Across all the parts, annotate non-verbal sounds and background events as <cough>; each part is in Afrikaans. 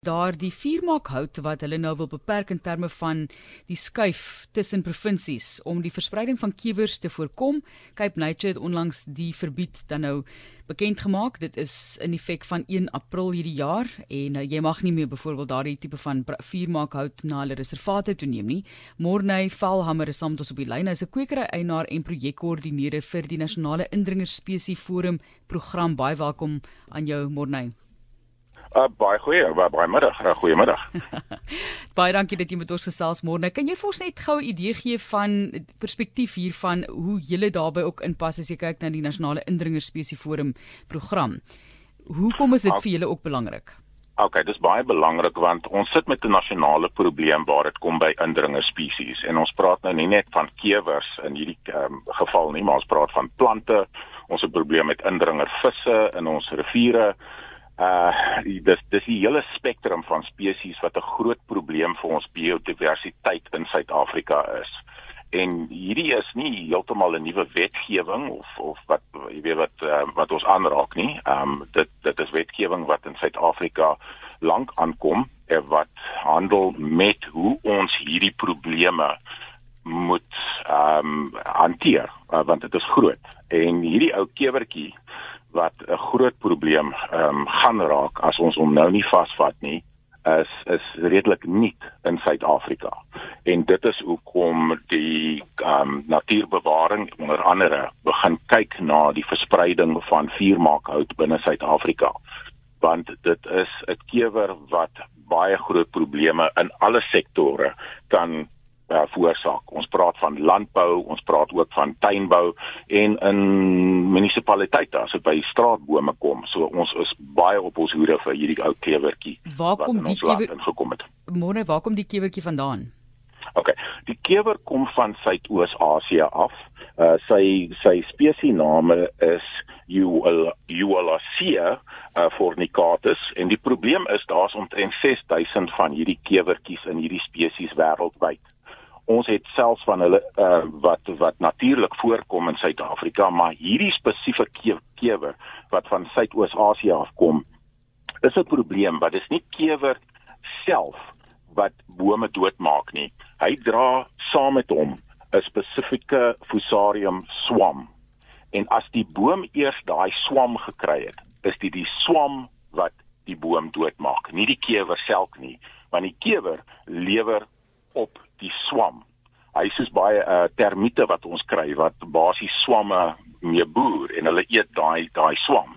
daardie vuurmaakhout wat hulle nou wil beperk in terme van die skuif tussen provinsies om die verspreiding van kiewers te voorkom. Cape Nature het onlangs die verbied dan nou bekend gemaak. Dit is in effek van 1 April hierdie jaar en uh, jy mag nie meer byvoorbeeld daardie tipe van vuurmaakhout na hulle reservate toeneem nie. Morney Valhammer is saam met ons op die lyn. Hy is 'n kwekery eienaar en projekkoördineerder vir die Nasionale Indringerspesie Forum program. Baie welkom aan jou Morney. Uh, baie goeie, baie, baie middag. Uh, goeiemiddag. <laughs> baie dankie dat jy met ons gesels môre. Kan jy vir ons net gou 'n idee gee van perspektief hiervan hoe julle daarbey ook inpas as jy kyk na die nasionale indringerspesie forum program? Hoekom is dit vir julle ook belangrik? OK, dis baie belangrik want ons sit met 'n nasionale probleem waar dit kom by indringerspesies en ons praat nou nie net van kewers in hierdie um, geval nie, maar ons praat van plante. Ons het probleme met indringervisse in ons riviere uh dis dis die hele spektrum van spesies wat 'n groot probleem vir ons biodiversiteit in Suid-Afrika is. En hierdie is nie heeltemal 'n nuwe wetgewing of of wat jy weet wat uh, wat ons aanraak nie. Ehm um, dit dit is wetgewing wat in Suid-Afrika lank aankom en wat handel met hoe ons hierdie probleme moet ehm um, hanteer uh, want dit is groot. En hierdie ou kewertjie wat 'n groot probleem ehm um, gaan raak as ons hom nou nie vasvat nie is is redelik nuut in Suid-Afrika. En dit is hoekom die ehm um, natuurbewaring onder andere begin kyk na die verspreiding van vuurmaakhout binne Suid-Afrika. Want dit is 'n kewer wat baie groot probleme in alle sektore kan uh, veroorsaak. Ons praat van landbou, ons praat ook van tuinbou en in munisipaliteite as dit by straatbome kom. So ons is baie op ons hoede vir hierdie ou klewertjie. Waar kom die klewer ingekom het? Môre, waar kom die klewertjie vandaan? OK. Die kewer kom van Suidoos-Asië af. Uh sy sy spesiesname is Eualacea uh, fornicatus en die probleem is daar's omtrent 6000 van hierdie kewertjies in hierdie spesies wêreldwyd ons het selfs van hulle uh, wat wat natuurlik voorkom in Suid-Afrika, maar hierdie spesifieke kewer wat van Suidoos-Asië afkom, is 'n probleem wat dis nie kewer self wat bome doodmaak nie. Hy dra saam met hom 'n spesifieke Fusarium swam. En as die boom eers daai swam gekry het, is dit die swam wat die boom doodmaak, nie die kewer self nie, want die kewer lewer op die swam. Hy soos baie uh, termiete wat ons kry wat basies swamme mee boer en hulle eet daai daai swam.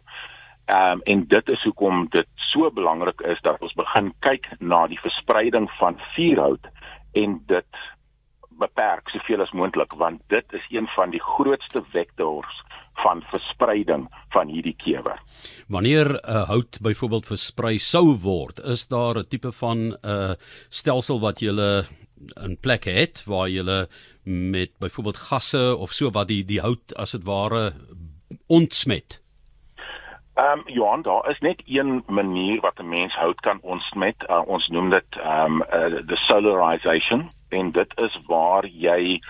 Ehm um, en dit is hoekom dit so belangrik is dat ons begin kyk na die verspreiding van vuurhout en dit beperk soveel as moontlik want dit is een van die grootste vektors van verspreiding van hierdie kewer. Wanneer 'n uh, hout byvoorbeeld versprei sou word, is daar 'n tipe van 'n uh, stelsel wat jy 'n plek het waar jy met byvoorbeeld gasse of so wat die die hout as dit ware ontsmet. Ehm um, Johan, daar is net een manier wat 'n mens hout kan ontsmet. Uh, ons noem dit ehm um, uh, the solarization en dit is waar jy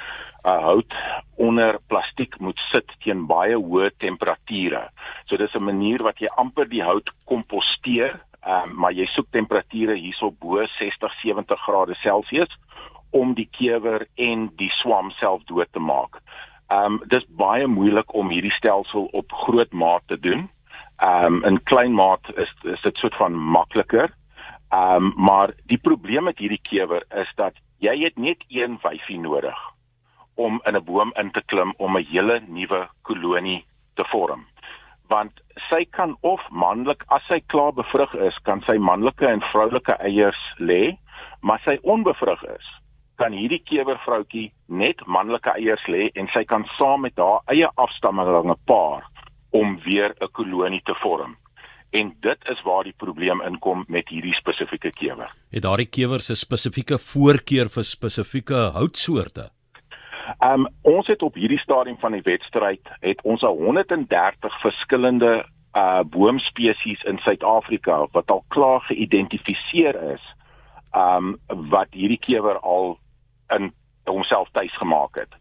uh, hout onder plastiek moet sit teen baie hoë temperature. So dis 'n manier wat jy amper die hout komposteer, um, maar jy soek temperature hierso bo 60, 70 grade Celsius om die kewer en die swam self dood te maak. Ehm um, dis baie moeilik om hierdie stelsel op groot maat te doen. Ehm um, in klein maat is is dit soort van makliker. Ehm um, maar die probleem met hierdie kewer is dat jy het net een wyfie nodig om in 'n boom in te klim om 'n hele nuwe kolonie te vorm. Want sy kan of manlik as sy klaar bevrug is, kan sy manlike en vroulike eiers lê, maar sy onbevrug is, kan hierdie kewervroutjie net manlike eiers lê en sy kan saam met haar eie afstammelinge paar om weer 'n kolonie te vorm. En dit is waar die probleem inkom met hierdie spesifieke kewer. Het daardie kewers 'n spesifieke voorkeur vir spesifieke houtsoorte? Ehm um, ons het op hierdie stadium van die wedstryd het ons al 130 verskillende uh boomspesies in Suid-Afrika wat al klaar geïdentifiseer is. Ehm um, wat hierdie kewer al in homself tuis gemaak het.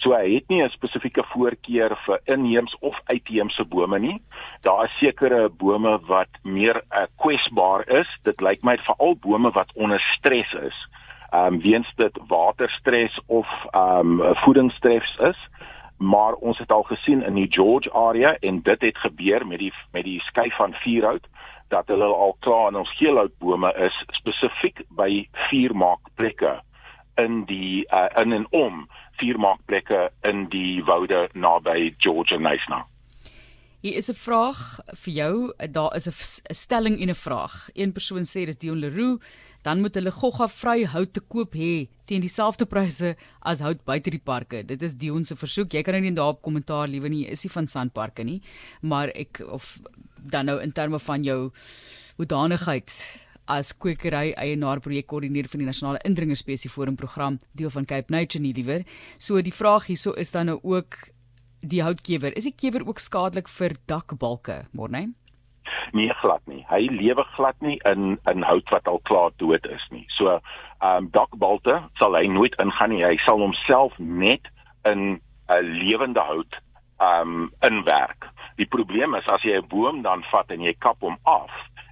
So hy het nie 'n spesifieke voorkeur vir inheems of uitheemse bome nie. Daar is sekere bome wat meer uh, kwesbaar is. Dit lyk my veral bome wat onder stres is. Ehm um, weens dit waterstres of ehm um, voedingsstres is. Maar ons het al gesien in die George area en dit het gebeur met die met die skei van vuurhout dat hulle al klaar in ons geelhoutbome is spesifiek by vuurmaakplekke in die uh, in en om vuurmaakplekke in die woude naby George en Nyasna. Hier is 'n vraag vir jou. Daar is 'n stelling en 'n vraag. Een persoon sê dis Dion Leroux, dan moet hulle gogga vry hout te koop hê teen dieselfde pryse as hout buite die parke. Dit is Dion se versoek. Jy kan nou nie daarop kommentaar liewe nie. Is nie van sandparke nie, maar ek of dan nou in terme van jou hoedanigheid as kwekery eienaar projekkoördineerder van die Nasionale Indringerspesieforum program deel van Cape Nature nie liewer. So die vraag hierso is dan nou ook die houtkewer. Is die kewer ook skadelik vir dakbalke, Morne? Nee, glad nie. Hy lewe glad nie in in hout wat al klaar dood is nie. So, ehm um, dakbalte sal hy nooit ingaan nie. Hy sal homself net in 'n lewende hout ehm um, inwerk. Die probleem is as jy 'n boom dan vat en jy kap hom af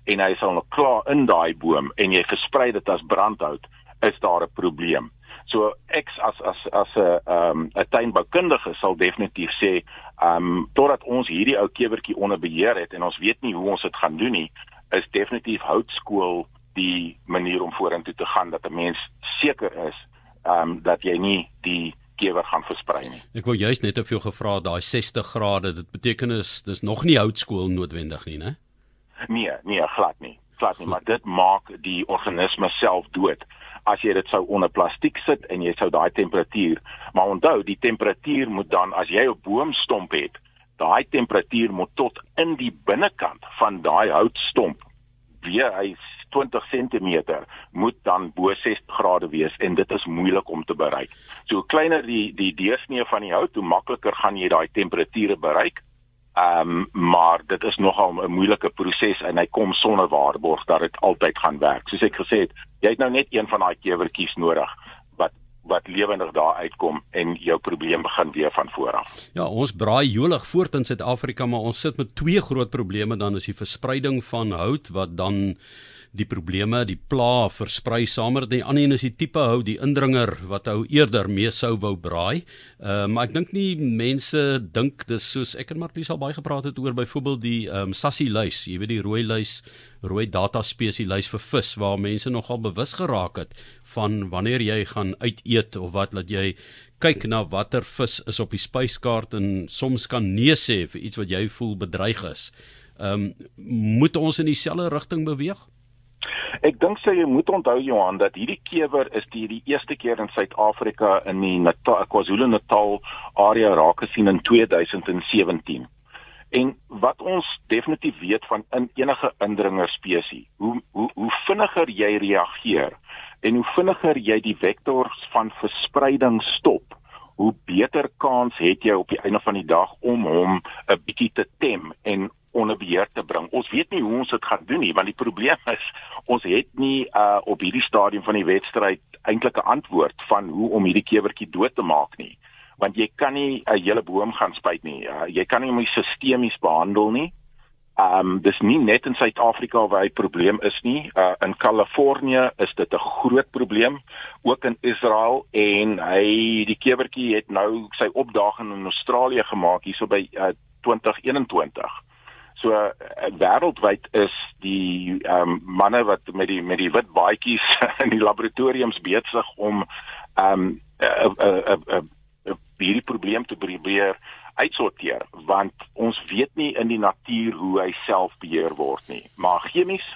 en hy sal nog klaar in daai boom en jy versprei dit as brandhout, is daar 'n probleem. So ek as as as 'n ehm 'n tuinboukundige sal definitief sê ehm um, totdat ons hierdie ou kewertjie onder beheer het en ons weet nie hoe ons dit gaan doen nie, is definitief houtskool die manier om vorentoe te gaan dat 'n mens seker is ehm um, dat jy nie die kewer gaan versprei nie. Ek wou juist net of jy gevra daai 60 grade, dit beteken is dis nog nie houtskool noodwendig nie, né? Nee, nee, glad nie. Glad nie, maar dit maak die organisme self dood as jy dit sou onder plastiek sit en jy sou daai temperatuur, maar onthou, die temperatuur moet dan as jy 'n boomstomp het, daai temperatuur moet tot in die binnekant van daai houtstomp weer hy 20 cm moet dan bo 60 grade wees en dit is moeilik om te bereik. So kleiner die die deursnee van die hout, hoe makliker gaan jy daai temperature bereik. Ehm um, maar dit is nogal 'n moeilike proses en hy kom sonder waarborg dat dit altyd gaan werk. Soos ek gesê het, jy het nou net een van daai kewertjies nodig wat wat lewendig daar uitkom en jou probleem begin weer van voor af. Ja, ons braai jolig voort in Suid-Afrika, maar ons sit met twee groot probleme dan is die verspreiding van hout wat dan die probleme, die pla versprei saam met die ander een is die tipe hou die indringer wat hou eerder mee sou wou braai. Ehm uh, maar ek dink nie mense dink dis soos ek en Martie al baie gepraat het oor byvoorbeeld die ehm um, sassie luis, jy weet die rooi luis, rooi data spesie luis vir vis waar mense nogal bewus geraak het van wanneer jy gaan uit eet of wat laat jy kyk na watter vis is op die spyskaart en soms kan nee sê vir iets wat jy voel bedreig is. Ehm um, moet ons in dieselfde rigting beweeg? Ek dink sê jy moet onthou Johan dat hierdie kewer is die die eerste keer in Suid-Afrika in die Natal KwaZulu-Natal area raak gesien in 2017. En wat ons definitief weet van in enige indringer spesies, hoe hoe hoe vinniger jy reageer en hoe vinniger jy die vektors van verspreiding stop, hoe beter kans het jy op die einde van die dag om hom 'n bietjie te tem en onder beheer te bring. Ons weet nie hoe ons dit gaan doen nie, want die probleem is ons het nie uh op hierdie stadium van die wedstryd eintlik 'n antwoord van hoe om hierdie kewertjie dood te maak nie. Want jy kan nie 'n hele boom gaan spuit nie. Uh, jy kan nie hom sistemies behandel nie. Um dis nie net in Suid-Afrika waar hy probleem is nie. Uh in Kalifornië is dit 'n groot probleem, ook in Israel en hy die kewertjie het nou sy opdaging in Australië gemaak hierso by uh 2021. So uh, wêreldwyd is die ehm um, manne wat met die met die wit baadjies <laughs> in die laboratoriums besig om ehm um, 'n 'n 'n 'n hierdie probleem te probeer uitsorteer. Want ons weet nie in die natuur hoe hy self beheer word nie. Maar chemies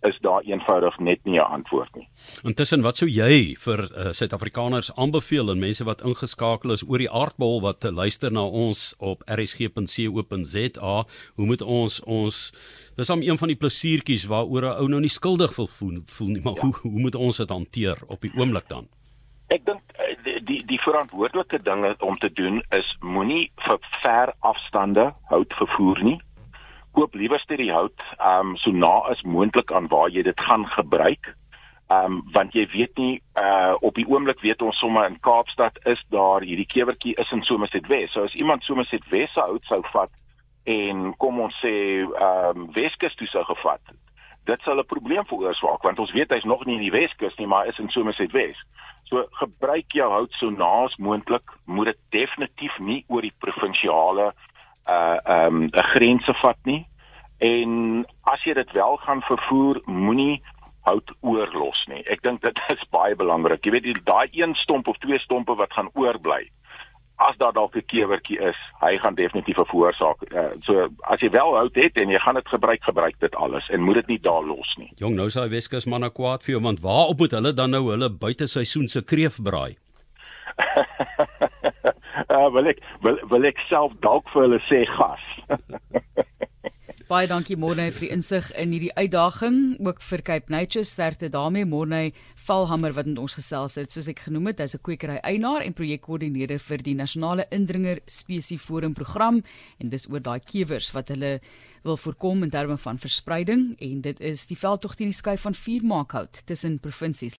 is daar eenvoudig net nie 'n antwoord nie. Intussen wat sou jy vir uh, Suid-Afrikaners aanbeveel en mense wat ingeskakel is oor die aardbol wat uh, luister na ons op rsg.co.za, hoe moet ons ons dis om een van die plesiertjies waaroor 'n ou nou nie skuldig wil voel, voel nie, maar ja. hoe hoe moet ons dit hanteer op die oomblik dan? Ek dink eh, die die, verantwoordelike dinge om te doen is moenie vir ver afstande hout vervoer nie koop liewer die hout um so na as moontlik aan waar jy dit gaan gebruik. Ehm um, want jy weet nie uh op die oomblik weet ons sommer in Kaapstad is daar hierdie kewertjie is in Somerset West. So as iemand Somerset West se hout sou vat en kom ons sê ehm um, Weskus toe sou gevat. Dit sal 'n probleem veroorsaak want ons weet hy's nog nie in die Weskus nie, maar is in Somerset West. So gebruik jou hout so naas moontlik, moet dit definitief nie oor die provinsiale uh ehm um, grense vat nie. En as jy dit wel gaan vervoer, moenie hout oorlos nie. Ek dink dit is baie belangrik. Jy weet daai een stomp of twee stompe wat gaan oorbly. As daar dalk 'n kewertjie is, hy gaan definitief 'n veroorsaak. Uh, so as jy wel hout het en jy gaan dit gebruik, gebruik dit alles en moet dit nie daar los nie. Jong, nou hy Weskus manne kwaad vir jou want waar op moet hulle dan nou hulle buiteseisoen se kreef braai? <laughs> <laughs> uh, wil ek wil, wil ek self dalk vir hulle sê gas. <laughs> Baie dankie Morne vir die insig in hierdie uitdaging, ook vir Cape Nature sterkte daarmee. Morne Valhammer wat met ons gesels het, soos ek genoem het, hy's 'n kwekery eienaar en projekkoördineerder vir die Nasionale Indringer Spesie Forum program. En dis oor daai kewers wat hulle wil voorkom in terme van verspreiding. En dit is die veldtog teen die skuif van vuurmaakhout tussen provinsies